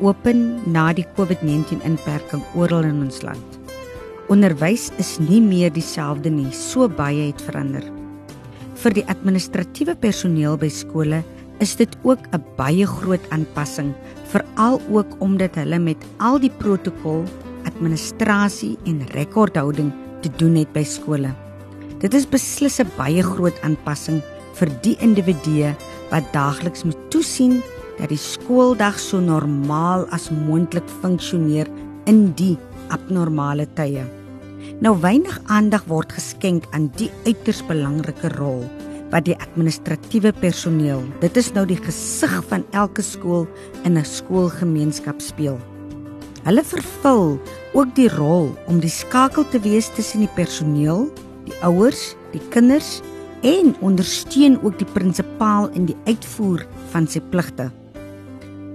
Geopen na die COVID-19 inperking oral in ons land. Onderwys is nie meer dieselfde nie, so baie het verander. Vir die administratiewe personeel by skole is dit ook 'n baie groot aanpassing, veral ook omdat hulle met al die protokol, administrasie en rekordhouding te doen het by skole. Dit is beslis 'n baie groot aanpassing vir die individue wat daagliks moet toesien dat die skooldag so normaal as moontlik funksioneer in die abnormale tye. Nou weinig aandag word geskenk aan die uiters belangrike rol wat die administratiewe personeel, dit is nou die gesig van elke skool in 'n skoolgemeenskap speel. Hulle vervul ook die rol om die skakel te wees tussen die personeel, die ouers, die kinders en ondersteun ook die prinsipaal in die uitvoer van sy pligte.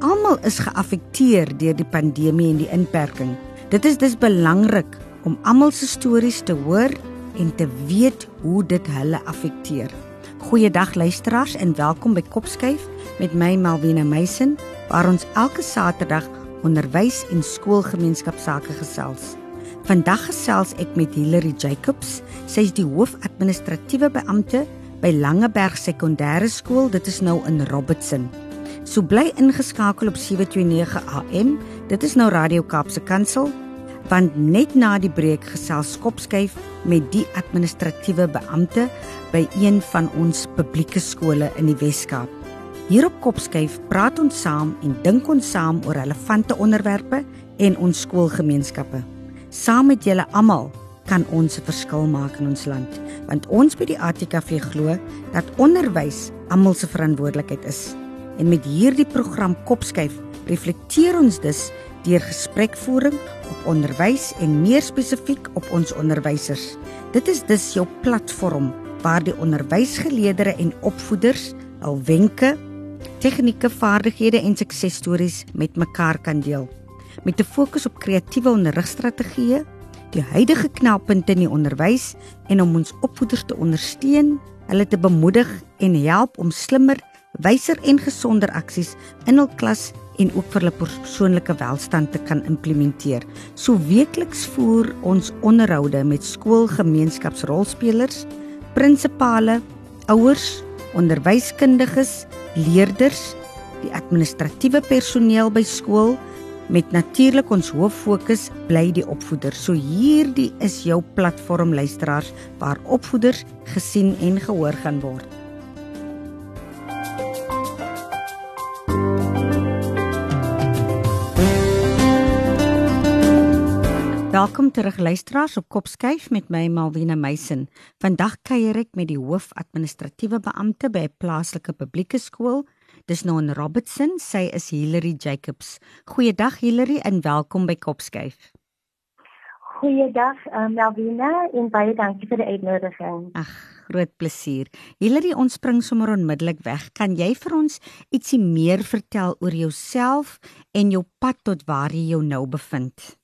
Almal is geaffekteer deur die pandemie en die inperking. Dit is dus belangrik om almal se stories te hoor en te weet hoe dit hulle affekteer. Goeiedag luisteraars en welkom by Kopskyf met my Malvina Meisen waar ons elke Saterdag onderwys en skoolgemeenskapsake gesels. Vandag gesels ek met Hilary Jacobs. Sy is die hoofadministratiewe beampte by Langeberg Sekondêre Skool. Dit is nou in Robertson. So bly ingeskakel op 729 AM. Dit is nou Radio Kaapse Kansel want net na die breek gesels Skopskyf met die administratiewe beampte by een van ons publieke skole in die Wes-Kaap. Hier op Kopskyf praat ons saam en dink ons saam oor relevante onderwerpe en ons skoolgemeenskappe. Saam met julle almal kan ons 'n verskil maak in ons land, want ons by die ATKV glo dat onderwys almal se verantwoordelikheid is. En met hierdie program Kopskyf reflekteer ons dus deur gesprekvoering op onderwys en meer spesifiek op ons onderwysers. Dit is dus jou platform waar die onderwysgeleerders en opvoeders al wenke, tegnieke, vaardighede en suksesstories met mekaar kan deel. Met 'n fokus op kreatiewe onderrigstrategieë, die huidige knelpunte in die onderwys en om ons opvoeders te ondersteun, hulle te bemoedig en help om slimmer wyser en gesonder aksies in hul klas en ook vir hulle persoonlike welstand te kan implementeer. So weekliks voer ons onderhoude met skoolgemeenskapsrolspelers, prinsipale, ouers, onderwyskundiges, leerders, die administratiewe personeel by skool met natuurlik ons hoof fokus bly die opvoeder. So hierdie is jou platform luisteraars waar opvoeders gesien en gehoor gaan word. Welkom terug luisteraars op Kopskyf met my Malwena Meisen. Vandag kuier ek met die hoofadministratiewe beampte by 'n plaaslike publieke skool. Dis nou in Robertson. Sy is Hilary Jacobs. Goeiedag Hilary en welkom by Kopskyf. Goeiedag um, Malwena en baie dankie vir die uitnodiging. Ag, groot plesier. Hilary, ons spring sommer onmiddellik weg. Kan jy vir ons ietsie meer vertel oor jouself en jou pad tot waar jy jou nou bevind?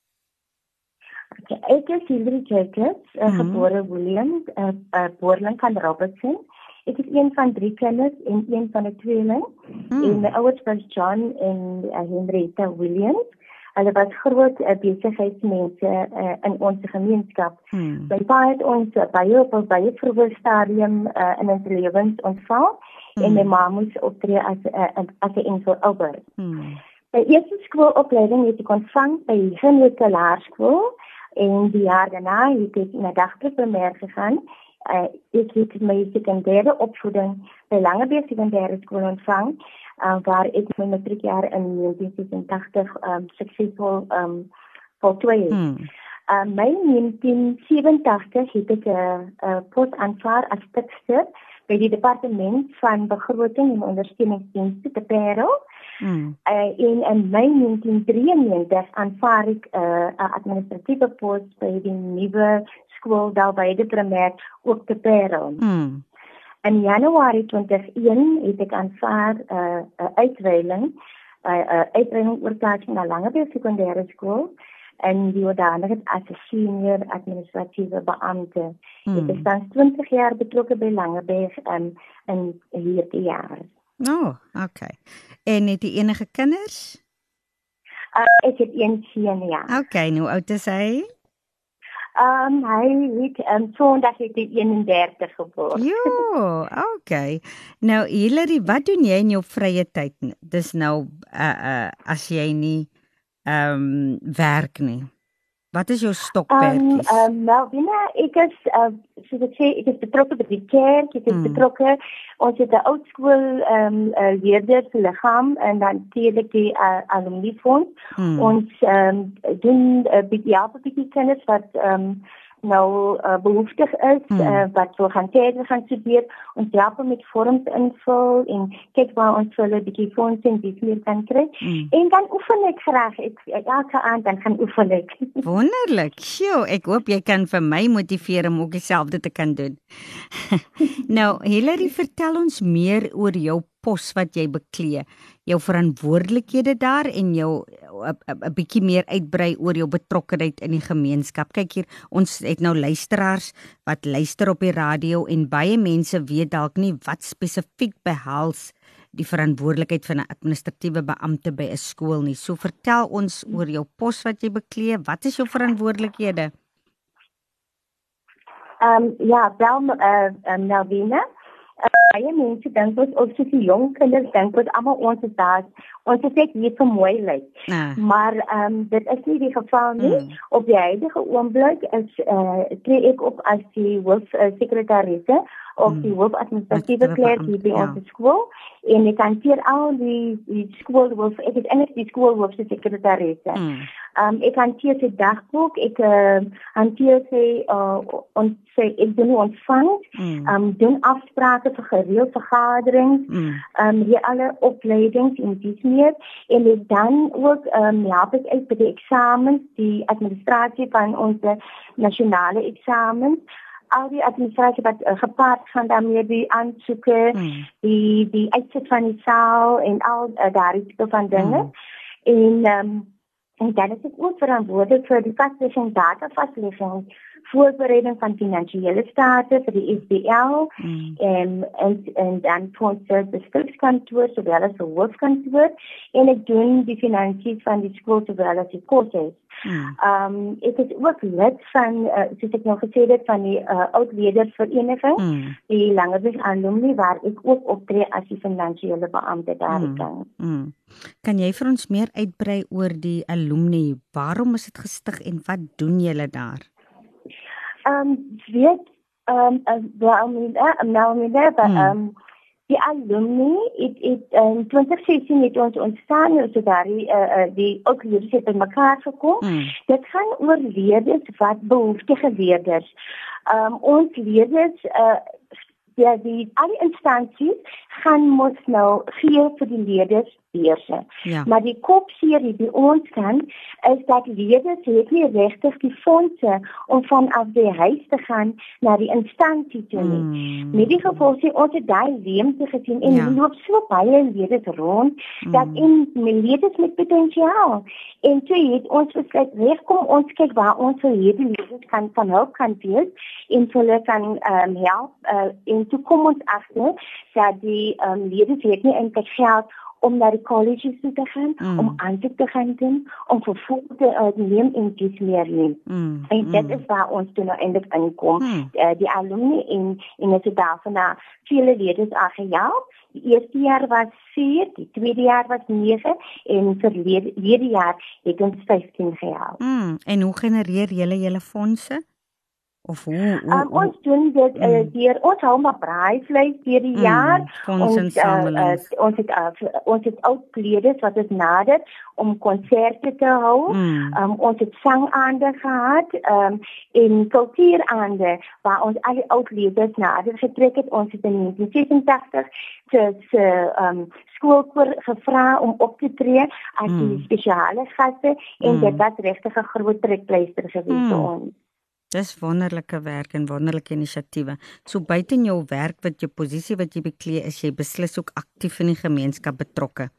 Ek is Hilary Jacobs, uh, mm -hmm. gebore Williams, 'n uh, uh, boerling van Robertson. Ek is een van drie kinders en een van 'n tweeling. Mm. En my ouers was John en uh, Henrietta Williams. Hulle was groot uh, besigheidsmense uh, in ons gemeenskap. Mm. My pa het ons uh, baie op 'n baie vroeë stadium uh, in ons lewens ontvang mm. en my ma moes optree as 'n uh, as 'n enkel ouer. Mm. My eerste skoolopleiding het ek ontvang by Henrietta Laerskool en die jaar daarna het ek na dagprimair gegaan. Uh, ek het my sekondêre opvoeding by Langebeek Sekondêre Skool ontvang, uh, waar ek my matriekjaar in 1986 um, suksesvol um, voltooi het. Hmm. Uh, my 1987 het ek 'n uh, uh, pos aanvaar as tekster by die departement van begroting en ondersteuningsdienste te Parel Mm. Uh, en in Mei 1993 aanvaar ek 'n uh, administratiewe pos by die nuwe skool daar by die primêr ook te Parel. Mm. In Januarie 2001 het ek aanvaar 'n uh, 'n uitreiling, 'n uh, uitreiling oor plaas na Langebeur Sekondêre Skool en die oordanigheid as 'n senior administratiewe beampte. Hmm. Ek is dan 20 jaar betrokke by Langebeur um, in hierdie jaar. Oh, okay. En het jy enige kinders? Uh, ek het een seun, ja. Okay, nou oud is hy? Ehm um, hy het um, Sondag het hy 31 geword. Jo, okay. Nou Hilary, wat doen jy in jou vrye tyd? Dis nou uh uh as jy nie ehm um, werk nie. Wat is jou stokperdjies? Ehm um, um, nou binne ek is uh, soos ek sê ek is betrokke by die kerk, ek is hmm. betrokke ons het 'n oud skool ehm um, uh, leerders liggaam en dan natuurlik die uh, alumni fonds. Hmm. Ons ehm um, doen 'n uh, bietjie ja, bietjie kennis wat ehm um, nou uh, behoeftig is hmm. uh, wat so gaan kyk gaan studeer ons help met vorms invul en kyk waar ons hulle bietjie fondse en bietjie kan kry. Hmm. en dan oefen ek graag ek elke aand dan gaan oefen ek. Wonderlik. Sjoe ek hoop jy kan vir my motiveer om ook dieselfde te kan doen. Nou Hilary vertel ons meer oor jou pos wat jy beklee, jou verantwoordelikhede daar en jou 'n bietjie meer uitbrei oor jou betrokkeheid in die gemeenskap. Kyk hier, ons het nou luisteraars wat luister op die radio en baie mense weet dalk nie wat spesifiek behels die verantwoordelikheid van 'n administratiewe beampte by 'n skool nie. So vertel ons oor jou pos wat jy beklee. Wat is jou verantwoordelikhede? Ehm um, ja, wel eh uh, um, Melvina baie mense dink ons of soos die jong kinders dink ons almal ons is daar ons is net hier vir mooi lyk. Ah. Maar ehm um, dit is nie die geval nie. Mm. Op die huidige oomblik is eh uh, tree ek op as die hoof uh, sekretarisse of die hoof administratiewe klerk hier by ja. ons skool en ek hanteer al die die skool hoof ek is eintlik die skool hoof se sekretarisse. Mm. Um ek hanteer se dagboek, ek uh, hanteer se uh, ons sê ek doen ontvang, mm. um doen afsprake vir gereelde vergaderings, mm. um hier alle opleidings en dis meer en ek dan ook um help ek uit by die eksamens, die administrasie van ons nasionale eksamens al die administrasie wat uh, gepaard gaan daarmee die aansoeke, mm. die die uitsit van die saal en al uh, daardie tipe van dinge. Mm. En ehm um, En dan is ek ook verantwoordelik vir die vaslegging data vaslegging voorbereiding van finansiële state vir die SBL mm. en en en dan sponsor die skrifkantoor sowel as die hoofkantoor en ek doen die finansies van die skool sowel as die kursusse. Mm. Ehm um, ek is ook lid van uh, soos ek nou gesê het van die uh, oud ledervereniging mm. die Langebeg alumni waar ek ook optree as die finansiële beampte daar mm. kan. Mm. Kan jy vir ons meer uitbrei oor die alumni? Waarom is dit gestig en wat doen julle daar? Ehm um, weet ehm um, wel met nou met dat ehm die alumni het het in 2016 het ons ontstaan so daar die uh, uh, die ook hier sit by mekaar gekom. Hmm. Dit gaan oor leerders wat behoeftige leerders. Ehm um, ons leerders uh, ja die al die instansies gaan mos nou gee vir die leerders beurse. Ja. Maar die kopseer hier by ons kan is dat leerders het nie regtig die fondse om van af die huis te gaan na die instansie toe nie. Mm. Met die gevolg sê ons het daai leemte gesien en ja. loop so baie leerders rond mm. dat in leerders met potensiaal en toe het ons besluit reg kom ons kyk waar ons vir hierdie leerders kan van hulp kan wees en hulle kan ehm um, help uh, en toe kom ons agter dat die ehm um, leerders het nie eintlik geld om na die colleges toe te gaan, mm. om aansoek te gaan doen, om vervolg te uh, neem en dis meer neem. Mm. En dit mm. is waar ons toe nou eindig aankom. Mm. Uh, die alumni en en dit daarvan na vele leerders aangehelp. Die eerste jaar was 4, die tweede jaar was 9 en vir hierdie jaar het ons 15 gehelp. Mm. En hoe genereer julle julle fondse? Of hoe, hoe, um, ons doen dit uh, mm. deur ons hou maar braaivleis deur die mm, jaar. Ons uh, uh, ons het uh, ons het ook kledes wat is nader om konserte te hou. Mm. Um, ons het sangaande gehad um, en kultuuraande waar ons al die ou leerders nader getrek het. Ons het in 1986 se se um, skoolkoor gevra om op te tree as die mm. spesiale gaste en mm. dit was regtig 'n groot trekpleister gewees vir mm. ons. Dis wonderlike werk en wonderlike inisiatiewe. So buite in jou werk wat jou posisie wat jy beklee is, jy beslis ook aktief in die gemeenskap betrokke.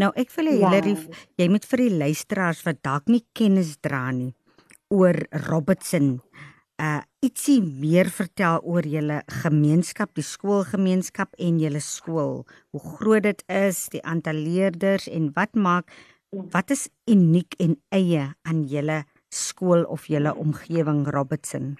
Nou ek wil hê ja. Hilary, jy moet vir die luisteraars wat dalk nie kennis dra nie oor Robertson uh ietsie meer vertel oor julle gemeenskap, die skoolgemeenskap en julle skool. Hoe groot dit is, die aantal leerders en wat maak wat is uniek en eie aan julle skool of julle omgewing Robertson?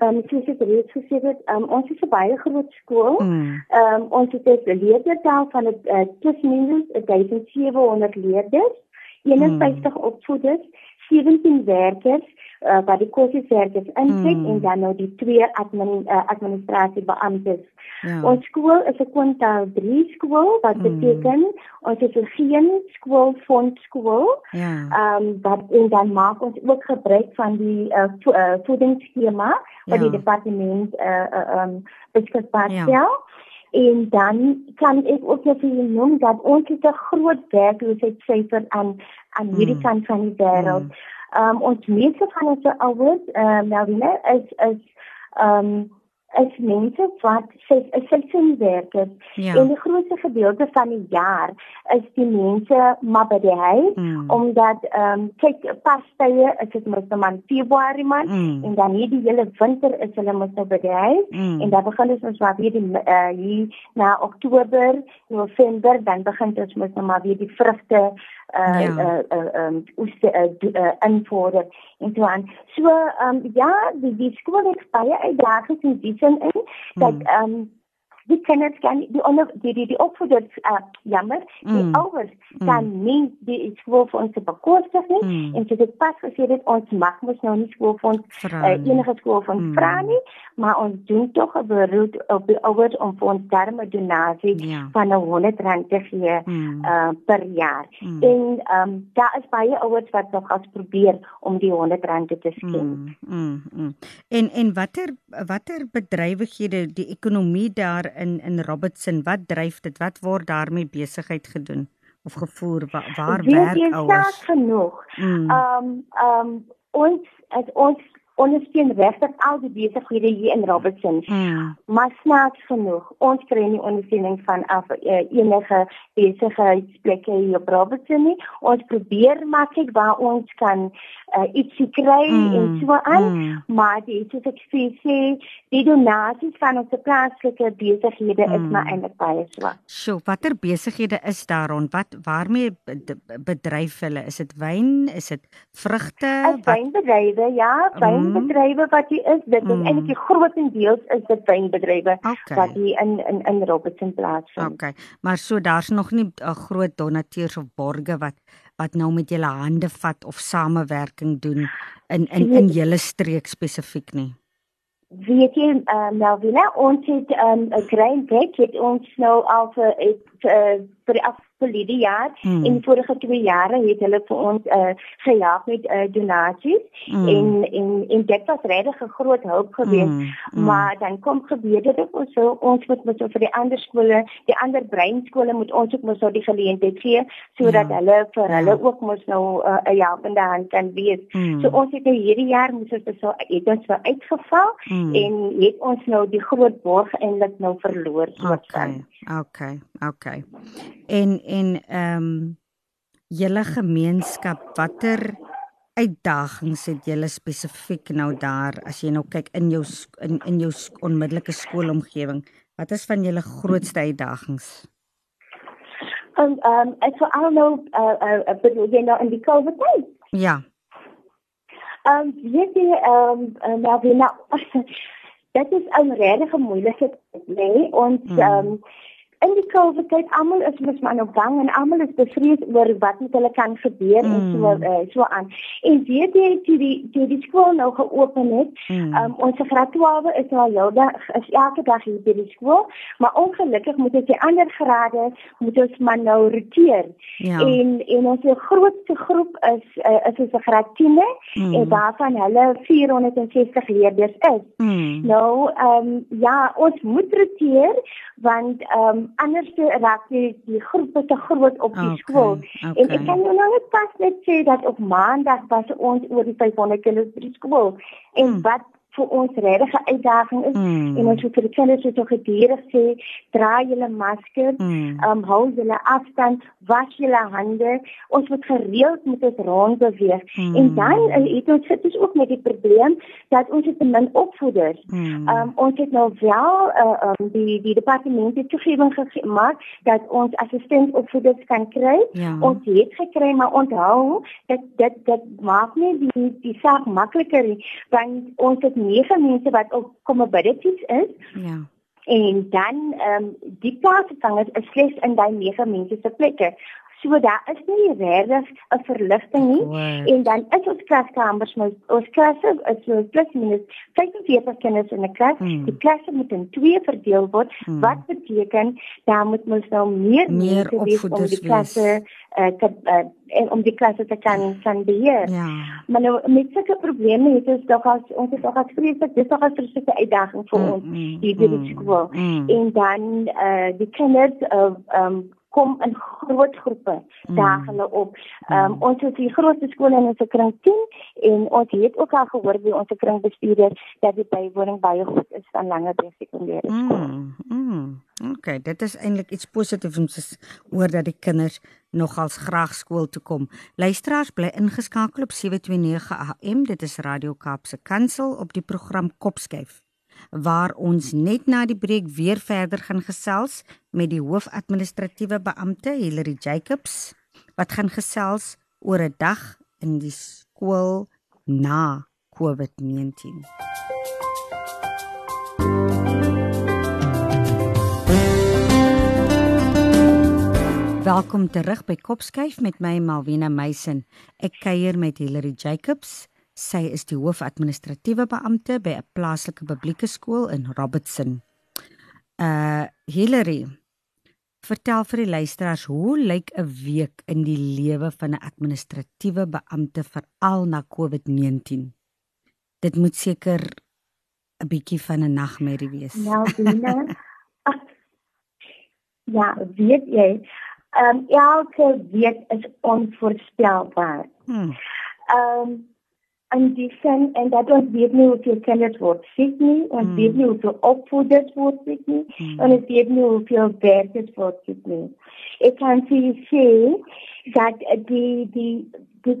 Ehm um, soos ek reeds gesê het, um, ons is 'n baie groot skool. Ehm um, ons het 'n leerdertal van 'n uh, tussen 1700 leerders, 51 hmm. opvoeders, 17 werkers uh, wat die kursuswerkers insit hmm. en dan nou die twee admin, uh, administrasiebeamptes. Ja. Ons skool is 'n kwintaal 3 skool wat hmm. beteken ons het geen skool. Ja. Ehm um, wat en dan maak ons ook gebruik van die uh, vo uh, voedingsskema wat ja. die departement eh uh, ehm uh, um, beskikbaar stel. Ja. En dan kan ek ook net vir julle noem dat ons het 'n groot werkloosheidsyfer aan aan hierdie mm. kant van die wêreld. Mm. Um ons meeste van ons ouers, ehm um, nou wie is is ehm um, is mense wat sê is seisoenwerkers ja. en die grootste gedeelte van die jaar is die mense maar by die huis mm. omdat ehm um, kyk pastye is dit mos nou maar Februarie man mm. en dan hier die hele winter is hulle mos nou by die huis mm. en dan begin ons maar weer die uh, hier na Oktober, November dan begin ons mos nou maar weer die vrugte uh ja. uh uh um oes uh, uh invorder en so aan. So um ja, die die skool het baie uitdagings in die sin in dat mm. um die kinders kan die onder die die, die opvoeders uh, jammer mm. die ouers mm. kan nie die skool vir ons bekostig nie mm. en so dit pas gesê dit ons mag mos nou nie skool vir ons uh, enige skool ons mm. vra nie maar ons doen tog 'n beroep op die ouers om vir ons darme donasie ja. van 'n 100 rand te gee mm. uh, per jaar mm. en um, daar is baie ouers wat nog as probeer om die 100 rand te skenk mm. mm. Mm. en en watter watter bedrywighede die ekonomie daar in in Robertson, wat dryf dit? Wat word daarmee besigheid gedoen of gevoer? Waar, waar werk ouers? genoeg. Mm. Ehm mm. um, ehm um, ons as ons ondersteun regtig al die besighede hier in Robertson. Mm. Maar snaaks genoeg, ons kry nie ondersteuning van af uh, enige besigheidsplekke hier op Robertson nie. Ons probeer maar kyk waar ons kan uh, ietsie kry mm. en so aan, mm. maar die soos ek sê, die donasies van ons plaaslike besighede mm. is maar eintlik baie swak. So, watter besighede is daar rond? Wat waarmee bedryf hulle? Is dit wyn? Is dit vrugte? Wynbedrywe, ja, wyn. Mm wynbedrywe wat hier is, dit is mm. eintlik die grootendeels is dit wynbedrywe okay. wat hier in in in Robertson plaasvind. Okay. Maar so daar's nog nie 'n uh, groot donateurs of borge wat wat nou met julle hande vat of samewerking doen in in in julle streek spesifiek nie. Weet jy, uh, Melvina, ons het 'n um, bed het ons nou al vir uh, vir die afgelope jaar hmm. en vorige 2 jare het hulle vir ons uh, gehelp met uh, donasies hmm. en en en dit was regtig 'n groot hulp geweest hmm. hmm. maar dan kom gebeur dit ook so ons moet moet vir die ander skole die ander breinskole moet ons ook mos nou die geleentheid gee sodat ja. hulle vir ja. hulle ook mos nou uh, 'n uh, helpende hand kan wees hmm. so ons het nou hierdie jaar moes ons so het ons vir uitgeval hmm. en het ons nou die groot borg eintlik nou verloor soort okay. van okay okay en en ehm um, julle gemeenskap watter uitdagings het julle spesifiek nou daar as jy nou kyk in jou in in jou onmiddellike skoolomgewing wat is van julle grootste uitdagings? En ehm um, ek sou al nou uh, uh, bedoel jy nou in die COVID tyd? Ja. Ehm um, weet jy ehm um, nou wie nou dit is 'n regtig moeilike nee ons mm. um, in die COVID tyd almal is mos maar nou bang en almal is bevrees oor wat met hulle kan gebeur mm. en so uh, so aan. En weet jy toe die toe die skool nou geopen het, mm. um, ons graad 12 is nou al dag is elke dag hier by die skool, maar ongelukkig moet dit die ander grade moet ons maar nou roteer. Ja. En en ons grootste groep is uh, is ons graad 10 mm. en daarvan hulle 460 leerders is. Mm. Nou ehm um, ja, ons moet roteer want ehm um, anders raak die die groepe te groot op die okay, skool. Okay. En ek kan jou nou net pas net sê dat op maandag was ons oor die 500 kinders by die skool. En hmm. wat vir ons regtig 'n uitdaging is mm. en ons moet vir die kinders so gedurig sê dra julle masker, mm. um hou julle afstand, was julle hande. Ons moet gereeld met ons rond beweeg. Mm. En dan uh, het ons sit ons ook met die probleem dat ons het min opvoeders. Mm. Um ons het nou wel uh, um die die departement het toegewing gemaak dat ons assistent opvoeders kan kry. Ja. Ons het gekry maar onthou dat dit dit maak nie die die saak makliker nie want ons het nege mense wat op comorbidities is. Ja. En dan ehm um, die plaasvangers is slegs in daai nege mense se plekke. So daar is nie regtig 'n verligting nie wow. en dan is ons klaskamers nou ons klasse is so plus minus 45 kinders in 'n klas. Hmm. Die klasse moet in twee verdeel word. Hmm. Wat beteken daar moet ons nou meer meer opvoeders om die klasse uh, te uh, en om die klasse te kan kan beheer. Ja. Maar nou met sulke probleme het ons dalk as ons het dalk as vreeslik dis as 'n sulke uitdaging vir mm, ons mm, hier by die skool. Mm. En dan eh uh, die kinders of uh, ehm um, kom in groot groepe daag hulle op. Ehm um, ons het die grootste skole in ons kring 10 en ons het ook al gehoor by ons kringbestuurder dat die bywoning baie goed is van langer by sekondêre skool. Mm, mm. Okay, dit is eintlik iets positiefs om te hoor dat die kinders nogals graag skool toe kom. Luisteraars bly ingeskakel op 729 AM. Dit is Radio Kaapse Kansel op die program Kopskyf waar ons net na die breek weer verder gaan gesels met die hoofadministratiewe beampte Hilary Jacobs wat gaan gesels oor 'n dag in die skool na COVID-19. Welkom terug by Kopskyf met my Malwena Meisen. Ek kuier met Hilary Jacobs. Sy is die hoofadministratiewe beampte by 'n plaaslike publieke skool in Robertson. Uh Hillary, vertel vir die luisteraars hoe lyk 'n week in die lewe van 'n administratiewe beampte veral na COVID-19? Dit moet seker 'n bietjie van 'n nagmerrie wees. Nou, Dina. ja, weet jy, ehm um, elke week is onvoorspelbaar. Hmm. Ehm um, in die sin en dat ons weet nie hoeveel kinders word siek nie, ons mm. weet nie hoeveel opvoeders word siek nie, mm. en ons weet nie hoeveel werkers word siek nie. Ek kan sê sê dat die die die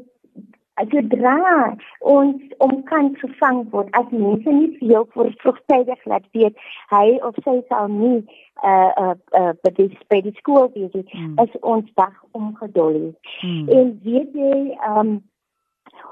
gedra ons om kan gevang word as mense nie veel voor vroegtydig laat weet hy of sy sal nie uh uh, uh by die by die skool wees mm. is ons dag omgedol. Mm. En weet jy um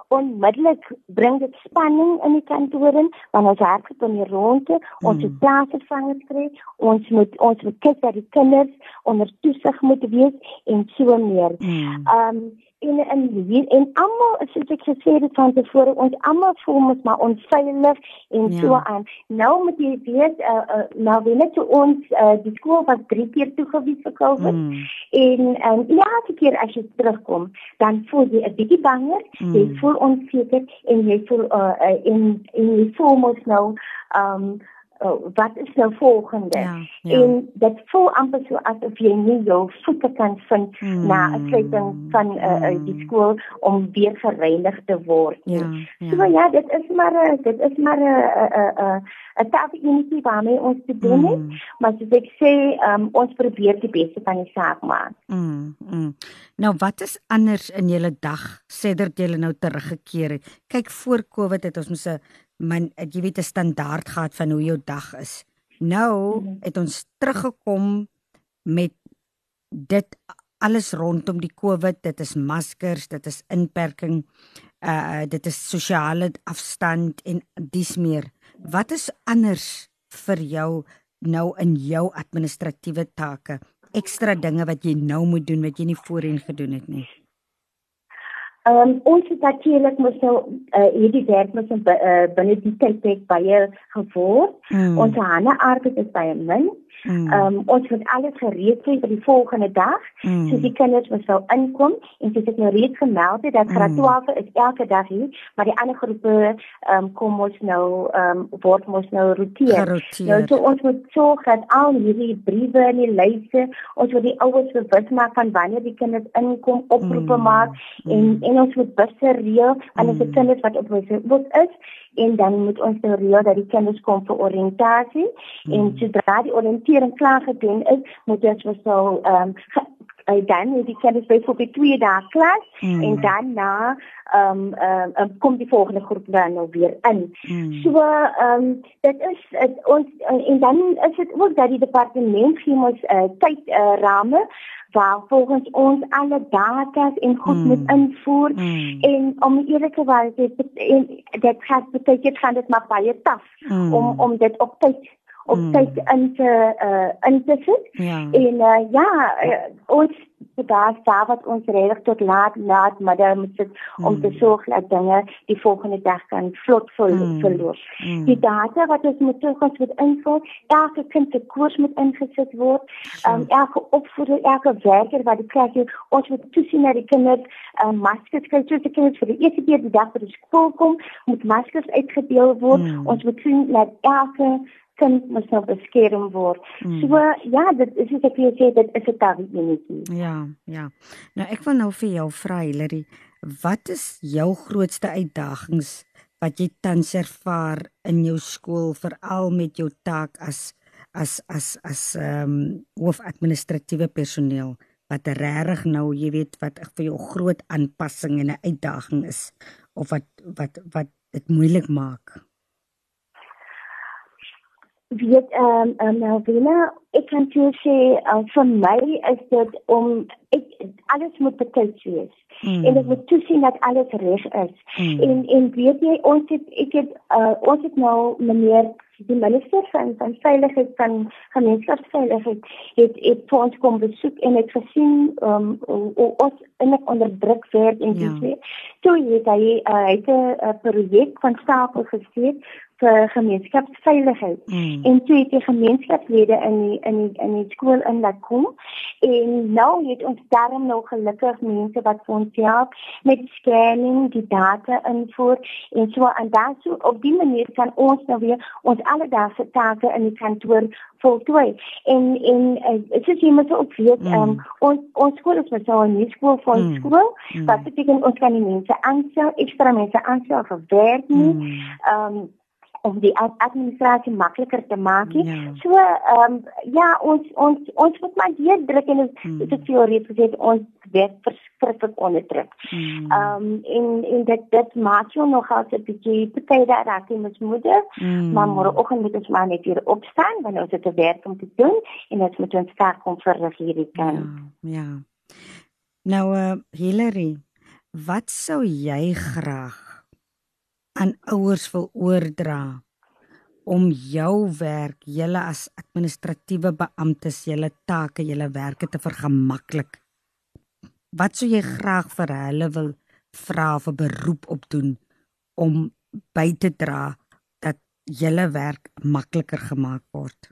onmiddellik bring dit spanning in die kantore want ons werk op die ronde ons mm. plase vang gekry ons moet ons moet kyk dat die kinders onder toesig moet wees en so meer. Mm. Um en en hier en almal soos ek gesê het van tevore ons almal voel ons maar onveilig en ja. so aan. Nou moet jy weet uh, uh, nou wanneer toe ons uh, die skool was drie keer toegewy vir COVID mm. en um, ja, elke keer as jy terugkom, dan voel jy 'n bietjie banger, mm. jy voel onseker en jy voel uh, uh, en en jy voel mos nou um oh, wat is nou volgende? Ja, ja. En dit voel amper so asof jy nie jou voete kan vind hmm. na 'n sluiting van uh, uh, die skool om weer gereinig te word. Ja, ja. So ja, dit is maar uh, dit is maar 'n 'n 'n 'n taak initiatief waarmee ons te doen het. Hmm. Maar soos ek sê, um, ons probeer die beste van die saak maak. Mm, mm. Nou wat is anders in julle dag sedert julle nou teruggekeer het? Kyk voor Covid het ons mos 'n man jy weet 'n standaard gehad van hoe jou dag is. Nou mhm. het ons teruggekom met dit alles rondom die COVID, dit is maskers, dit is inperking, uh dit is sosiale afstand en dis meer. Wat is anders vir jou nou in jou administratiewe take? Ekstra dinge wat jy nou moet doen wat jy nie voorheen gedoen het nie. Ehm um, ons het natuurlik mos nou uh, hierdie werk mos uh, binne die tydperk baie geword. Mm. Ons hande arbeid is baie min. Mm. Ehm um, ons moet alles gereed hê vir die volgende dag. Mm. So die kinders moet sou inkom en soos ek nou reeds gemeld het dat graad 12 mm. is elke dag hier, maar die ander groepe ehm um, kom ons nou ehm um, word ons nou roteer. Nou so ons moet sorg dat al hierdie briewe en die lyste, ons moet die ouers bewus maak van wanneer die kinders inkom, oproepe mm. maak en mm. en ons moet busse reël aan die mm. kinders wat op wat is en dan moet ons nou reël dat die kinders kom vir oriëntasie mm. en sodra die oriëntering klaar gedoen is, moet ons mos nou ehm um, dan die kinders by vir twee dae klas mm. en dan na ehm um, um, kom die volgende groep dan nou weer in. Mm. So ehm um, dit is het, ons en dan is dit ook dat die departement gee ons uh, uh, rame waar volgens ons alle data en goed mm. moet invoer mm. en om eerlik te wees dit dit gaan beteken gaan dit maar baie taaf mm. om om dit op tyd op mm. tyd in te uh, in te sit ja. en uh, ja uh, ons daar daar wat ons reg tot laat laat maar daar moet sit om mm. te sorg dat dinge die volgende dag kan vlot vol mm. verloop. Mm. Die data wat ons moet toegas moet invul, elke kind se koers moet ingesit word. Um, elke opvoeder, elke werker wat die klas het, ons moet toesien dat die kinders um, maskers kry. So die kinders vir die eerste keer die dag by die skool kom, moet maskers uitgedeel word. Mm. Ons moet sien dat elke kind moet nou beskerm word. Mm. So ja, dit is soos ek vir jou sê, dit is 'n taak enetjie. Ja, ja. Nou ek wil nou vir jou vra Hillary, wat is jou grootste uitdagings wat jy tans ervaar in jou skool veral met jou taak as as as as ehm um, hoofadministratiewe personeel? wat regtig nou, jy weet, wat vir jou groot aanpassing en 'n uitdaging is of wat wat wat dit moeilik maak weet ehm um, um, Melvina, ek kan jou sê uh, vir my is dit om ek alles moet beteken wees. Mm. En ek moet toesien dat alles reg is. Mm. En en weet jy ons het ek het uh, ons het nou meneer die minister van van veiligheid van gemeenskapsveiligheid het het vir ons kom besoek en het gesien um, ons in 'n onderdruk word en dis ja. so jy het hy uh, het 'n projek van stapel gesteek vir gemeenskapsveiligheid. Mm. En toe het die gemeenskapslede in die, in die, in die skool in laat kom en nou het ons darm nou gelukkig mense wat vir ons help met scanning, die data invoer en so en dan so op die manier kan ons nou weer ons alledaagse take in die kantoor voltooi. En en dit uh, is jy moet ook weet mm. um, ons ons skool is so 'n nuwe skool vir mm. skool. Mm. Wat beteken ons kan die mense aanstel, ekstra mense aanstel vir werk nie. Mm. Um, om die administrasie makliker te maak. Ja. So ehm um, ja, ons ons ons moet maar hier druk en dit hmm. is vir reeds gesê ons werk verskriklik onder druk. Hmm. Ehm um, en en dit dit maak jou nog as 'n bietjie baie daar raak jy moet moeder, hmm. maar môreoggend moet ons maar net weer opstaan wanneer ons dit werk om te doen en dit moet ons sterk kom vir hierdie kan. Ja. ja. Nou uh, Hillary, wat sou jy graag aan ouers wil oordra om jou werk, julle as administratiewe beamptes, julle take, julle werke te vergemaklik. Wat sou jy graag vir hulle wil vra 'n beroep op doen om by te dra dat julle werk makliker gemaak word?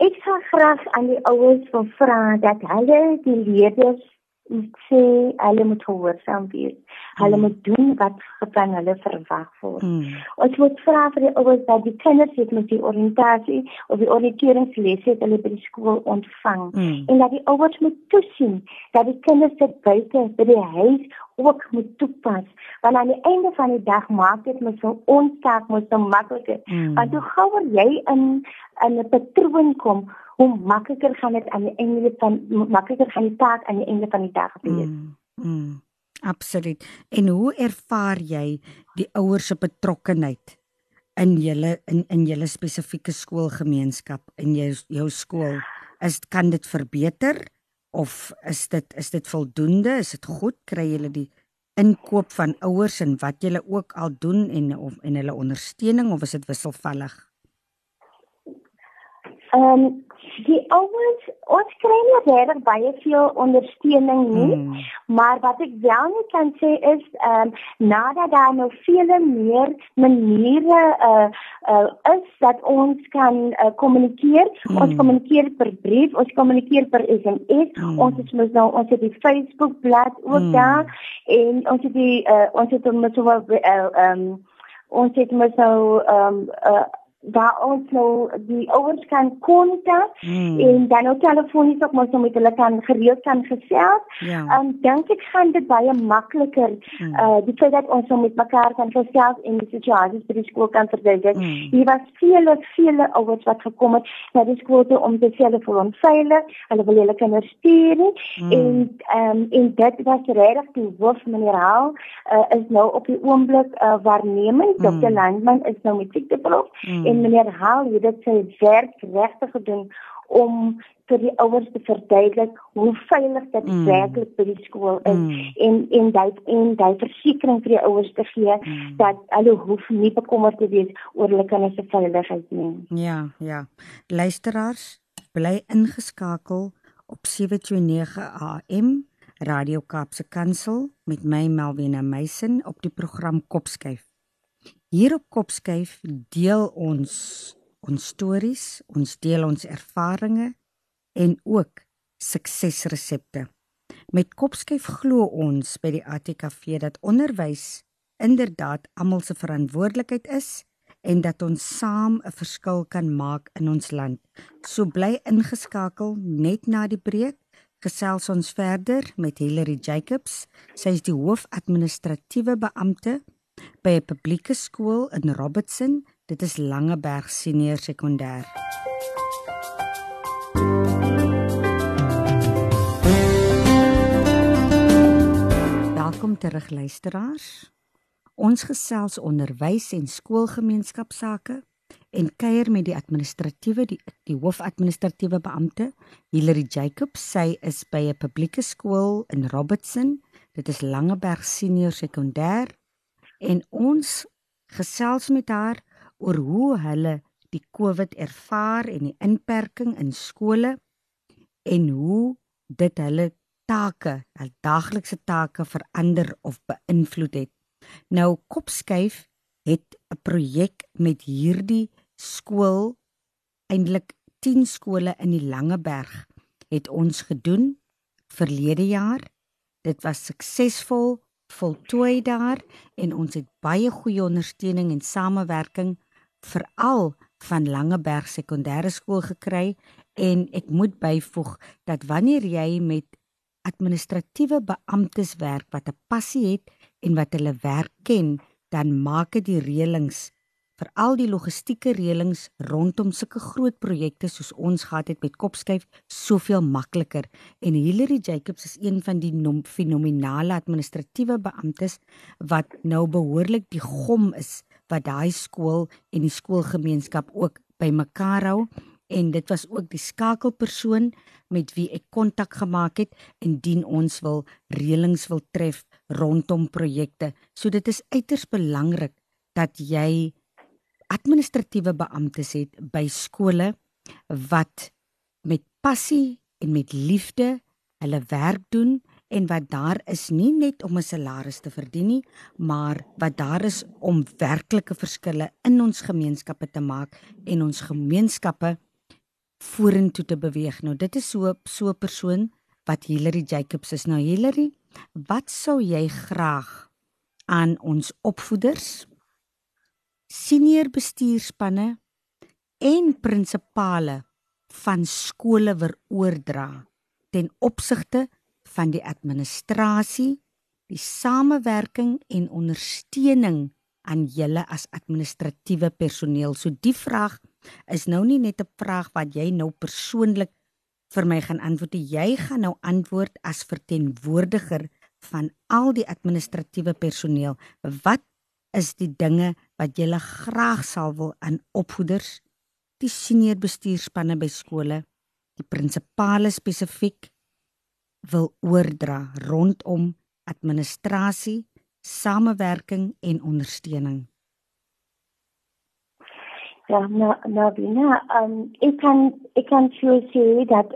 Ek sou graag aan die ouers wil vra dat hulle die leerders sê hulle moet gehoorsaam wees. Hulle mm. moet doen wat van hulle verwag word. Mm. Ons moet vra vir die ouers dat die kinders het met die oriëntasie of die oriënteringslesse hulle by die skool ontvang mm. en dat die ouers moet toesien dat die kinders dit buite by die huis ook moet toepas. Want aan die einde van die dag maak dit mos so onstaak mos so makliker. Mm. Want hoe gouer jy in in 'n patroon kom, hoe makliker gaan dit aan die einde van makliker gaan die taak aan die einde van die dag wees. Mm. Mm. Absoluut. En hoe ervaar jy die ouers se betrokkenheid in julle in in julle spesifieke skoolgemeenskap in jou jou skool? Is kan dit verbeter of is dit is dit voldoende? Is dit goed? Kry julle die inkoop van ouers en wat julle ook al doen en of en hulle ondersteuning of is dit wisselvallig? Ehm um, die ouers ons kry nie regtig baie veel ondersteuning nie, mm. maar wat ek wel net kan sê is ehm um, nadat daar nou vele meer maniere uh uh is dat ons kan kommunikeer. Uh, mm. Ons kommunikeer per brief, ons kommunikeer per SMS. Mm. Ons het mos nou ons het die Facebook bladsy ook mm. daar en ons het die uh, ons het mos so ehm um, ons het mos nou ehm um, uh, daar ons nou die ouers kan kontak hmm. en dan ook telefonies ook maar so met hulle kan gereeld kan gesels. Ja. Um dink ek gaan dit baie makliker hmm. uh die feit dat ons so met mekaar kan gesels en die situasies by die skool kan verduidelik. Hmm. Hier was vele vele ouers wat gekom het na die skool toe om te sê hulle voel onveilig, hulle wil hulle kinders stuur hmm. en um en dit was regtig die hoof meneer Haal uh, is nou op die oomblik uh, waarnemend. Hmm. Dr. Landman is nou met siekteproef. Hmm en meneer Haal het dit sy werk regtig gedoen om vir die ouers te verduidelik hoe veilig dit mm. werklik by die skool is mm. en en dit en daai versekering vir die ouers te gee mm. dat hulle hoef nie bekommerd te wees oor hulle kinders se veiligheid nie. Ja, ja. Luisteraars, bly ingeskakel op 729 AM Radio Kaapse Kansel met my Melvina Meisen op die program Kopskyf. Hier op Kopskyf deel ons ons stories, ons deel ons ervarings en ook suksesresepte. Met Kopskyf glo ons by die ATKV dat onderwys inderdaad almal se verantwoordelikheid is en dat ons saam 'n verskil kan maak in ons land. So bly ingeskakel net na die breek. Gesels ons verder met Hilary Jacobs. Sy is die hoofadministratiewe beampte by 'n publieke skool in Robertson. Dit is Langeberg Senior Sekondêr. Welkom terug luisteraars. Ons gesels onderwys en skoolgemeenskapsake en kuier met die administratiewe die, die hoofadministratiewe beampte Hilary Jacobs. Sy is by 'n publieke skool in Robertson. Dit is Langeberg Senior Sekondêr en ons gesels met haar oor hoe hulle die COVID ervaar en die inperking in skole en hoe dit hulle take, hul daaglikse take verander of beïnvloed het. Nou Kopskyf het 'n projek met hierdie skool eintlik 10 skole in die Langeberg het ons gedoen verlede jaar. Dit was suksesvol voltooi daar en ons het baie goeie ondersteuning en samewerking veral van Langeberg Sekondêre Skool gekry en ek moet byvoeg dat wanneer jy met administratiewe beamptes werk wat 'n passie het en wat hulle werk ken, dan maak dit die reëlings vir al die logistieke reëlings rondom sulke groot projekte soos ons gehad het met Kopskyf soveel makliker en Hilary Jacobs is een van die fenominale administratiewe beamptes wat nou behoorlik die gom is wat daai skool en die skoolgemeenskap ook bymekaar hou. En dit was ook die skakelpersoon met wie ek kontak gemaak het indien ons wil reëlings wil tref rondom projekte. So dit is uiters belangrik dat jy administratiewe beamptes het by skole wat met passie en met liefde hulle werk doen en wat daar is nie net om 'n salaris te verdien nie, maar wat daar is om werklike verskille in ons gemeenskappe te maak en ons gemeenskappe vorentoe te beweeg. Nou dit is so so 'n persoon wat Hilary Jacobs is. Nou Hilary, wat sou jy graag aan ons opvoeders senior bestuurspanne en prinsipale van skole wil oordra ten opsigte van die administrasie, die samewerking en ondersteuning aan julle as administratiewe personeel. So die vraag is nou nie net 'n vraag wat jy nou persoonlik vir my gaan antwoord. Jy gaan nou antwoord as verteenwoordiger van al die administratiewe personeel. Wat is die dinge wat jy graag sal wil aan opvoeders, die senior bestuurspanne by skole, die prinsipale spesifiek wil oordra rondom administrasie, samewerking en ondersteuning. Ja, nou nou binne, ehm ek kan ek kan sê dat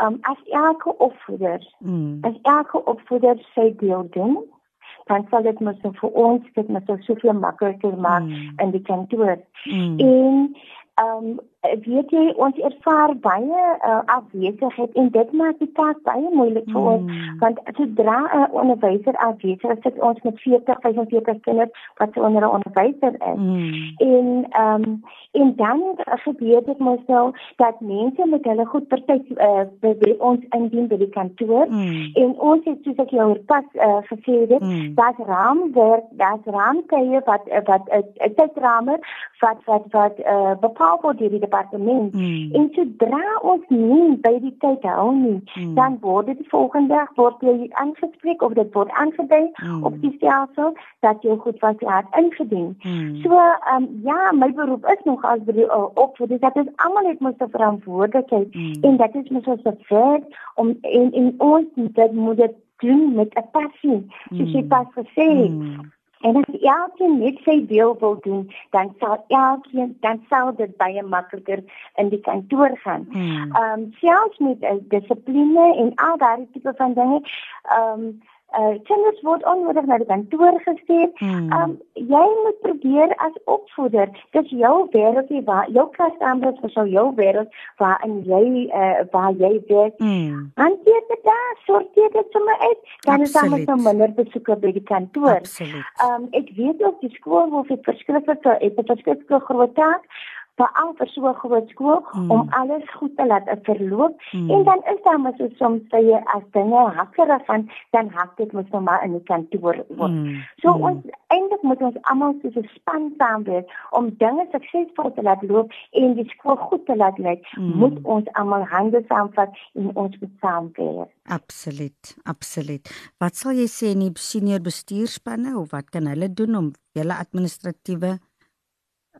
ehm um, as elke opvoeder, mm. as elke opvoeder sy deel doen, dan sal dit mos vir ons dit mos soveel makliker maak mm. in die kantoor. Mm. En ehm um, weet jy ons ervaar baie uh, afwesigheid en dit maak die taak baie moeilik vir ons mm. want sodra 'n uh, onderwyser afwesig is, sit ons met 40, 45 kinders wat onder 'n onderwyser is. Mm. En ehm um, en dan gebeur dit mos nou dat mense met hulle goed party uh, by ons indien by die kantoor mm. en ons het soos ek jou pas uh, gesê het, mm. dat raamwerk, dat raamkeye wat wat 'n uh, tydramer wat wat wat uh, bepaal word deur die departement. Mm. En sodra ons nie by die tyd hou nie, mm. dan word dit die volgende dag word jy aangespreek of dit word aangedui mm. op die stelsel dat jy goed was jy het ingedien. Mm. So ehm um, ja, my beroep is nog as by die uh, opvoeding dit almal het moet verantwoordelikheid mm. en dat is mos so ver om en en ons dit moet dit doen met 'n passie. Soos jy mm. pas gesê het. Mm. En as elkeen net sy deel wil doen, dan sal elkeen dan sal dit baie makliker in die kantoor gaan. Hmm. Ehm um, selfs met uh, dissipline en al daardie tipe van dinge, ehm um, uh kinders word onnodig na die kantoor gestuur. Hmm. Um jy moet probeer as opvoeder, dis jou wêreld hier waar jou klaskamer is vir jou wêreld waar en jy uh waar jy werk. Hmm. Hanteer dit daar, sorteer dit sommer uit. Dan is daar mos minder besoeke by die kantoor. Absoluut. Um ek weet ook die skool wil vir verskriklike het 'n verskriklike groot taak veral vir so 'n groot skool mm. om alles goed te laat verloop mm. en dan is daar mos soms baie as dinge hakkerig van dan hak dit mos nou maar in die kantoor word. Mm. So mm. ons eintlik moet ons almal soos 'n span saamwerk om dinge suksesvol te laat loop en die skool goed te laat lyk. Mm. Moet ons almal hande saamvat en ons moet saamwerk. Absoluut, absoluut. Wat sal jy sê in die senior bestuurspanne of wat kan hulle doen om julle administratiewe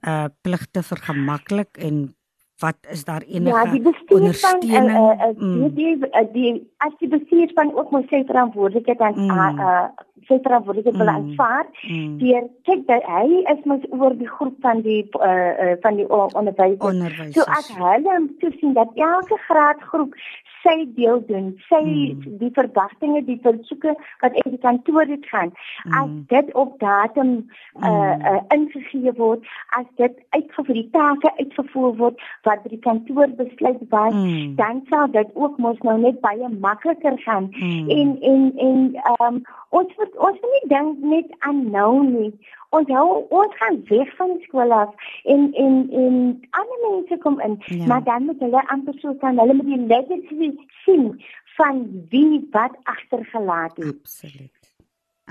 uh pligte vergemaklik en wat is daar enige ja, die ondersteuning van, uh, uh, mm. die, die, die as die bestuur van ook moet sê verantwoordelikheid aan mm. uh, sê verantwoordelikheid mm. wil aanvaar mm. deur kyk dat hy is mos oor die groep van die uh, uh van die onderwysers so as hulle toesien dat elke graadgroep sy deel doen, sy mm. die verwagtinge, die versoeke wat uit die kantoor dit gaan. Mm. As dit op datum uh, mm. uh ingegee word, as dit uitgevoer die take uitgevoer word wat die kantoor besluit was, mm. dan sal dit ook mos nou net baie makliker gaan. Mm. En en en ehm um, ons moet ons moet nie dink net aan nou nie. Onthou, ons gaan weg van skool af en en en ander mense kom in, ja. maar dan moet hulle amper so kan hulle met die legacy sien van wie wat agtergelaat het. Absoluut.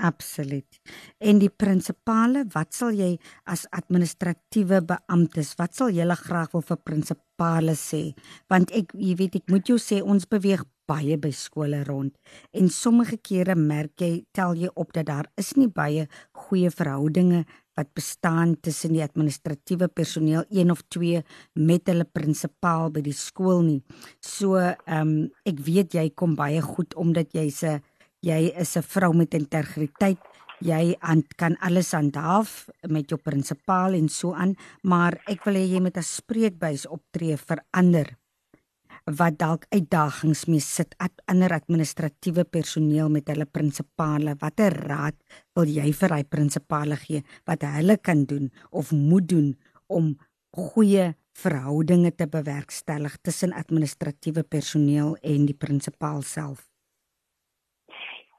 Absoluut. En die prinsipale, wat sal jy as administratiewe beamptes, wat sal julle graag wil vir prinsipale sê? Want ek jy weet ek moet jou sê ons beweeg baie by skole rond en sommige kere merk jy tel jy op dat daar is nie baie goeie verhoudinge wat bestaan tussen die administratiewe personeel een of twee met hulle prinsipaal by die skool nie. So ehm um, ek weet jy kom baie goed omdat jy's 'n jy is 'n vrou met integriteit. Jy aan, kan alles handhaaf met jou prinsipaal en so aan, maar ek wil hê jy moet 'n spreekbuis optree vir ander wat dalk uitdagings mee sit at ander administratiewe personeel met hulle prinsipale. Watter raad wil jy vir daai prinsipale gee wat hulle kan doen of moet doen om goeie verhoudinge te bewerkstellig tussen administratiewe personeel en die prinsipaal self?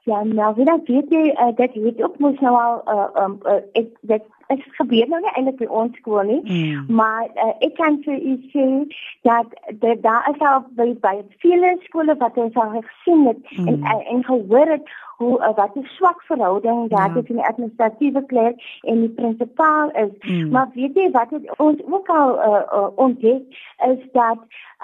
Ja, nou wie dan weet jy uh, dat jy ook mos nou al uh, um, uh, ek dit is gebeur nou nie eintlik by ons skool nie, mm. maar uh, ek kan vir u sê dat daar is al by baie vele skole wat ons al gesien het mm. en en gehoor het hoe uh, wat 'n swak verhouding daar ja. tussen die administratiewe klerk en die prinsipaal is. Mm. Maar weet jy wat het ons ook al uh, uh, ontdek is dat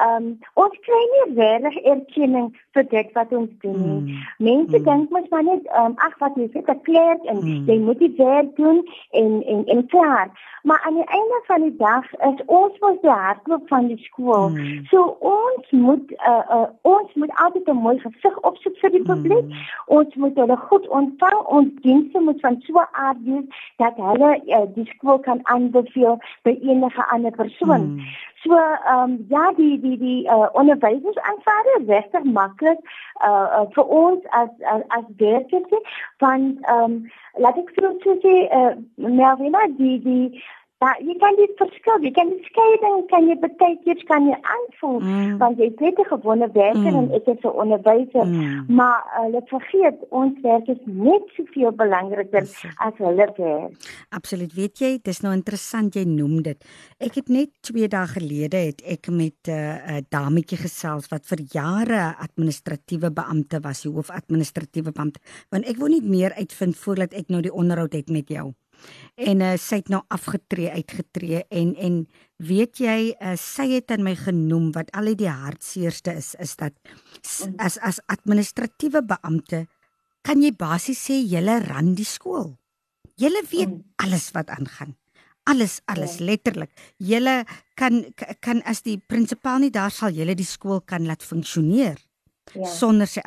um, ons kry nie regtig erkenning vir dit wat ons doen nie. Mm. Mense mm. dink mos maar net um, ag wat jy sê, dit klink en mm. jy moet dit werk doen en en en klaar. Maar aan die einde van die dag is ons mos die hartklop van die skool. Mm. So ons moet uh, uh ons moet altyd 'n mooi gesig opsit vir die publiek. Mm. Ons moet hulle goed ontvang. Ons dienste moet van so 'n aard wees dat hulle uh, die skool kan aanbeveel by enige ander persoon. Mm. So ehm um, ja die die die uh, onderwysers aanvaar regtig maklik uh, uh vir ons as as, as werkers van ehm um, laat ek vir ons sê uh, Melvina die die Ja, jy kan dit verskil. Jy kan die skeiding kan jy baie keer kan jy aanvoel mm. want jy het net 'n gewone werker mm. en ek is 'n onderwyser, mm. maar hulle vergeet ons werk is net soveel belangriker as hulle werk. Absoluut. Weet jy, dis nou interessant jy noem dit. Ek het net 2 dae gelede het ek met 'n uh, dametjie gesels wat vir jare administratiewe beampte was, die hoof-administratiewe beampte, want ek wou nie meer uitvind voordat ek nou die onderhoud het met jou en uh, sy het nou afgetree uitgetree en en weet jy uh, sy het aan my genoem wat al die hartseerste is is dat as as administratiewe beampte kan jy basies sê julle ran die skool. Julle weet mm. alles wat aangaan. Alles alles ja. letterlik. Julle kan kan as die prinsipaal nie daar sal julle die skool kan laat funksioneer. Ja. sonder sy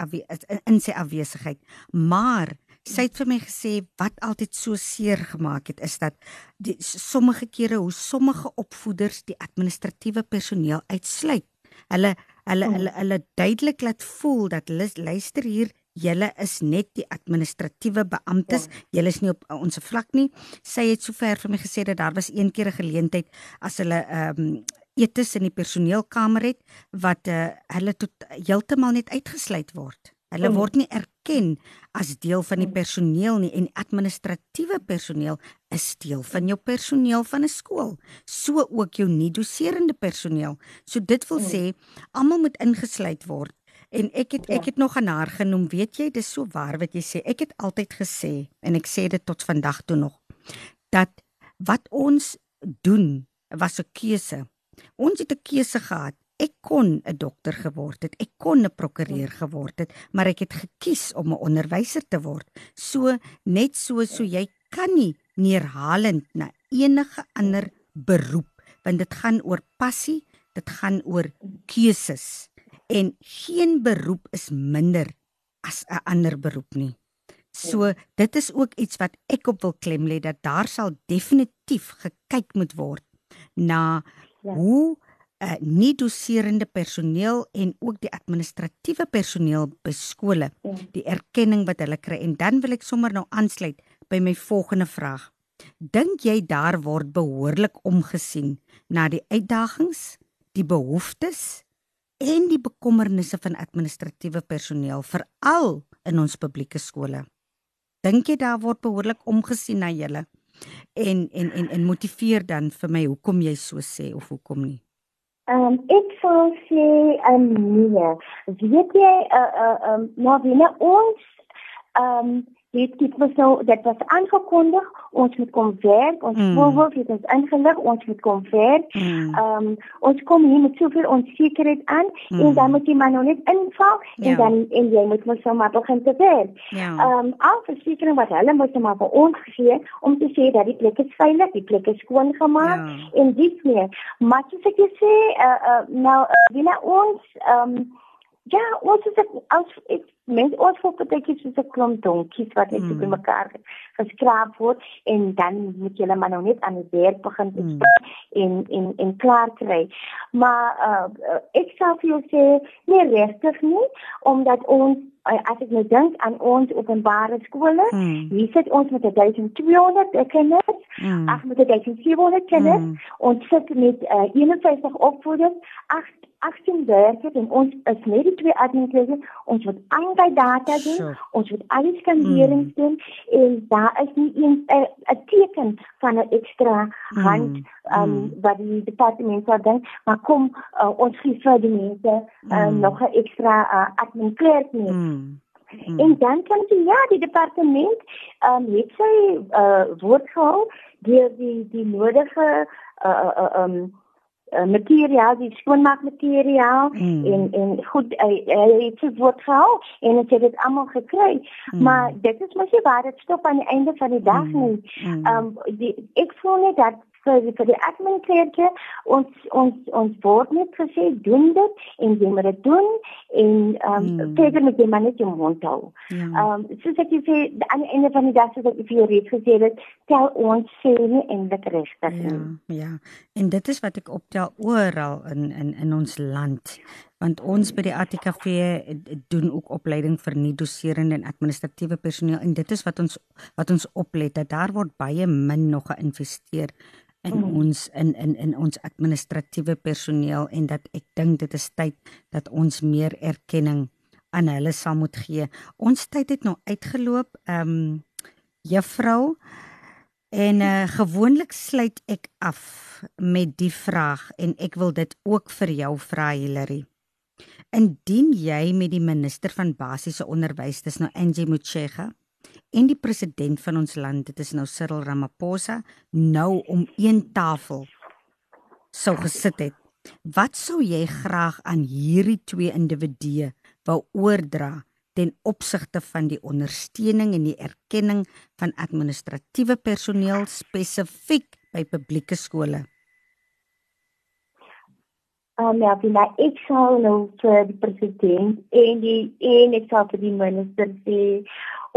in sy afwesigheid. Maar sy het vir my gesê wat altyd so seer gemaak het is dat die sommige kere hoe sommige opvoeders die administratiewe personeel uitsluit. Hulle hulle oh. hulle hulle duidelik laat voel dat hulle luister hier Julle is net die administratiewe beamptes. Ja. Julle is nie op ons vlak nie. Sy het sover vir my gesê dat daar was een keer 'n geleentheid as hulle ehm um, etes in die personeelkamer het wat uh, hulle tot heeltemal net uitgesluit word. Hulle mm. word nie erken as deel van die mm. personeel nie en administratiewe personeel is deel van jou personeel van 'n skool. So ook jou nie doserende personeel. So dit wil mm. sê almal moet ingesluit word. En ek het ek ja. het nog aan haar genoem, weet jy, dis so waar wat jy sê. Ek het altyd gesê en ek sê dit tot vandag toe nog dat wat ons doen was 'n keuse. Ons het 'n keuse gehad ek kon 'n dokter geword het, ek kon 'n prokureur geword het, maar ek het gekies om 'n onderwyser te word. So net so so jy kan nie neerhalend na enige ander beroep want dit gaan oor passie, dit gaan oor keuses en geen beroep is minder as 'n ander beroep nie. So dit is ook iets wat ek op wil klem lê dat daar sal definitief gekyk moet word na ja. hoe uh, nie doserende personeel en ook die administratiewe personeel by skole ja. die erkenning wat hulle kry. En dan wil ek sommer nou aansluit by my volgende vraag. Dink jy daar word behoorlik omgesien na die uitdagings die behoeftes en die bekommernisse van administratiewe personeel veral in ons publieke skole? Dink jy daar word behoorlik omgesien na julle? En en en en motiveer dan vir my hoekom jy so sê of hoekom nie Ehm um, ek sou sê 'n nee. Weet jy uh uh um nou wie ons ehm um, dit dit was nou dit was aangekondig ons moet kom werk ons mm. voorhoof het ons ingelig ons moet kom werk mm. um, ons kom hier met soveel onsekerheid aan mm. en dan moet jy maar nou net inval ja. en dan en jy moet mos nou maar begin te werk ja. um, al versekering wat hulle moet maar vir ons gee om te sê dat die plek is veilig die plek is skoon gemaak ja. en dit meer maar soos ek sê uh, uh, nou uh, wil ons um, ja ons is as ek mens ons voel partykies soos 'n klomp donkies wat net mm. by mekaar geskraap word en dan moet jy maar nou net aan die werk begin mm. en en en klaar kry. Maar uh, ek sou vir jou sê nee regtig nie omdat ons uh, as ek nou dink aan ons openbare skole, mm. hier sit ons met 1200 kinders, mm. ag met 1700 kinders, mm. ons sit met uh, 51 opvoeders, 8 18 werkers en ons is net die twee administrateurs ons moet aandag data doen sure. ons moet alles skanderings mm. doen en daar is nie een 'n teken van 'n ekstra mm. hand mm. Um mm. wat die departement sou dink maar kom uh, ons gee vir die mense um, mm. nog 'n ekstra uh, admin klerk nie mm. Mm. En dan kan jy ja, die departement ehm um, het sy uh woord gehou deur die die nodige uh uh um uh, materiaal, die skoonmaakmateriaal mm. en en goed hy het sy woord gehou en het dit almal gekry. Mm. Maar dit is mos nie waar dit stop aan die einde van die dag mm. nie. Ehm mm. um, die ek voel net dat vir vir die admin kleertjie ons ons ons word net gesê doen dit en jy moet dit doen en ehm um, verder met jy maar net jou mond hou. Ja. Ehm ja. um, soos ek sê aan die einde van die dag soos ek vir jou reeds gesê het, tel ons sê nie en dit regtig nie. Ja, ja. En dit is wat ek optel oral in in in ons land want ons by die ATKV doen ook opleiding vir nie doserende en administratiewe personeel en dit is wat ons wat ons oplet dat daar word baie min nog geïnvesteer in mm. ons in in in ons administratiewe personeel en dat ek dink dit is tyd dat ons meer erkenning aan hulle sal moet gee. Ons tyd het nou uitgeloop. Ehm um, juffrou en uh, gewoonlik sluit ek af met die vraag en ek wil dit ook vir jou vra Hilary. Indien jy met die minister van basiese onderwys, dis nou Angie Motshega, en die president van ons land, dit is nou Cyril Ramaphosa, nou om een tafel sou gesit het. Wat sou jy graag aan hierdie twee individue wou oordra ten opsigte van die ondersteuning en die erkenning van administratiewe personeel spesifiek by publieke skole? Um, ja, wie nou ek sou nou vir die president en die en ek sou vir die minister sê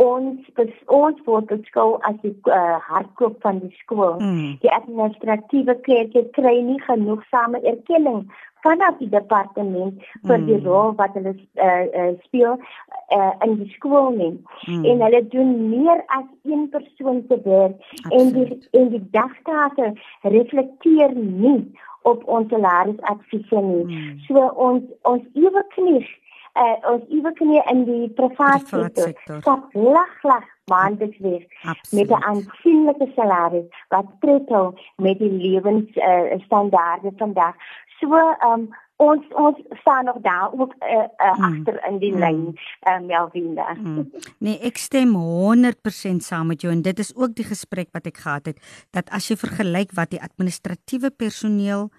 ons bes, ons word beskou as die uh, hartklop van die skool. Mm. Die administratiewe kleertjie kry nie genoegsame erkenning vanaf die departement vir mm. die rol wat hulle uh, uh, speel uh, in die skool nie. Mm. En hulle doen meer as een persoon se werk en die en die dagtake reflekteer nie op ons salarisadvies nie. Mm. So ons ons ewe knies uh, ons iewers nie in die private sektor stap lag lag maandeliks weer met 'n aansienlike salaris wat tred met die lewensstandaarde uh, vandag. So um ons ons staan nog daar ook uh, uh, mm. agter in die mm. lyn um, Melvinda. Mm. Nee, ek stem 100% saam met jou en dit is ook die gesprek wat ek gehad het dat as jy vergelyk wat die administratiewe personeel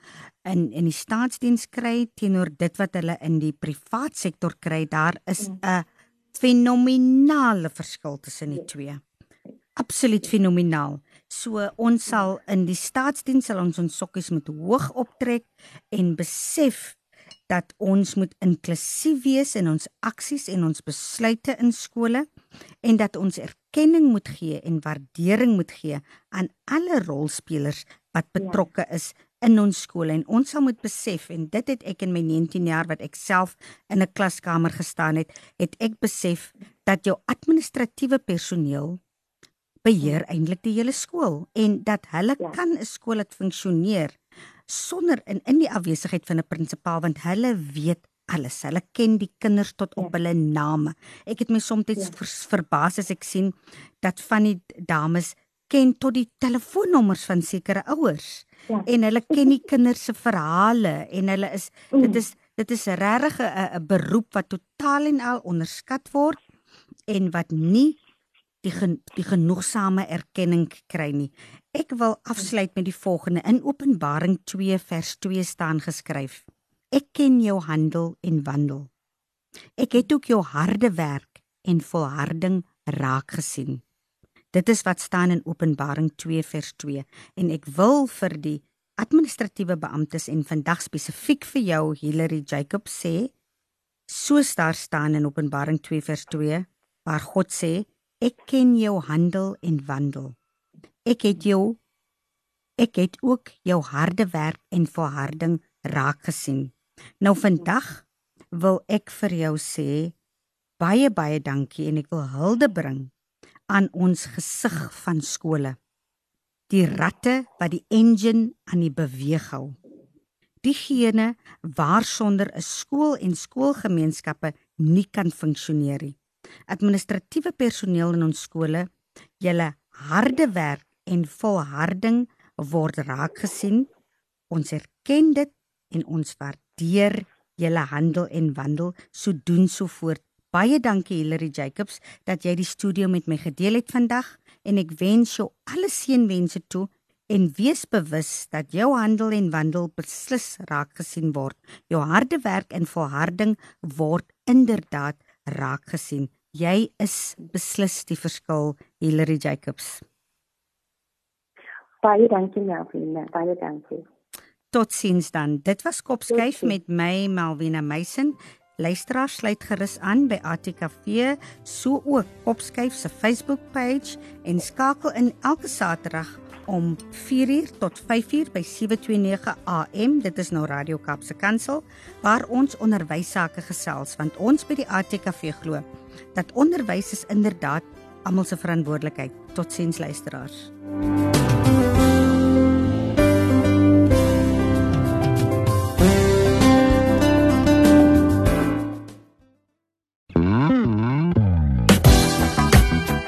in in die staatsdiens kry teenoor dit wat hulle in die privaat sektor kry, daar is mm. 'n fenominale verskil tussen die twee. Absoluut fenomenaal. So ons sal in die staatsdiens sal ons ons sokkies moet hoog optrek en besef dat ons moet inklusief wees in ons aksies en ons besluite in skole en dat ons erkenning moet gee en waardering moet gee aan alle rolspelers wat ja. betrokke is in ons skole en ons sal moet besef en dit het ek in my 19 jaar wat ek self in 'n klaskamer gestaan het, het ek besef dat jou administratiewe personeel beheer eintlik die hele skool en dat hulle ja. kan 'n skool laat funksioneer sonder in in die afwesigheid van 'n prinsipaal want hulle weet alles. Hulle ken die kinders tot op ja. hulle name. Ek het my soms ja. verbaas as ek sien dat van die dames ken tot die telefoonnommers van sekere ouers. Ja. En hulle ken die kinders se verhale en hulle is mm. dit is dit is regtig 'n beroep wat totaal en al onderskat word en wat nie die gen, die genoegsame erkenning kry nie. Ek wil afsluit met die volgende in Openbaring 2 vers 2 staan geskryf. Ek ken jou handel en wandel. Ek het ook jou harde werk en volharding raak gesien. Dit is wat staan in Openbaring 2 vers 2 en ek wil vir die administratiewe beamptes en vandag spesifiek vir jou Hilary Jacob sê soos daar staan in Openbaring 2 vers 2 waar God sê ek ken jou handel en wandel. Ek het jou ek het ook jou harde werk en volharding raak gesien. Nou vandag wil ek vir jou sê baie baie dankie en ek wil hulde bring aan ons gesig van skole. Die ratte wat die engine aan die beweeg hou. Diegene waarsonder 'n skool en skoolgemeenskappe nie kan funksioneer nie. Administratiewe personeel in ons skole, julle harde werk en volharding word raak gesien. Ons erken dit en ons waardeer julle handel en wandel so doen so voort Baie dankie Hilary Jacobs dat jy die studio met my gedeel het vandag en ek wens jou alle seënwense toe en wees bewus dat jou handel en wandel beslis raak gesien word. Jou harde werk en volharding word inderdaad raak gesien. Jy is beslis die verskil, Hilary Jacobs. Baie dankie Melvina, baie dankie. Totsiens dan. Dit was Kopskyf met my Melvina Meisen. Luisteraars sluit gerus aan by ATKV, so ook Kopskyf se Facebook-page en skakel in elke Saterdag om 4uur tot 5uur by 729 AM. Dit is nou Radio Kapse Kansel waar ons onderwys sake gesels want ons by die ATKV glo dat onderwys is inderdaad almal se verantwoordelikheid. Totsiens luisteraars.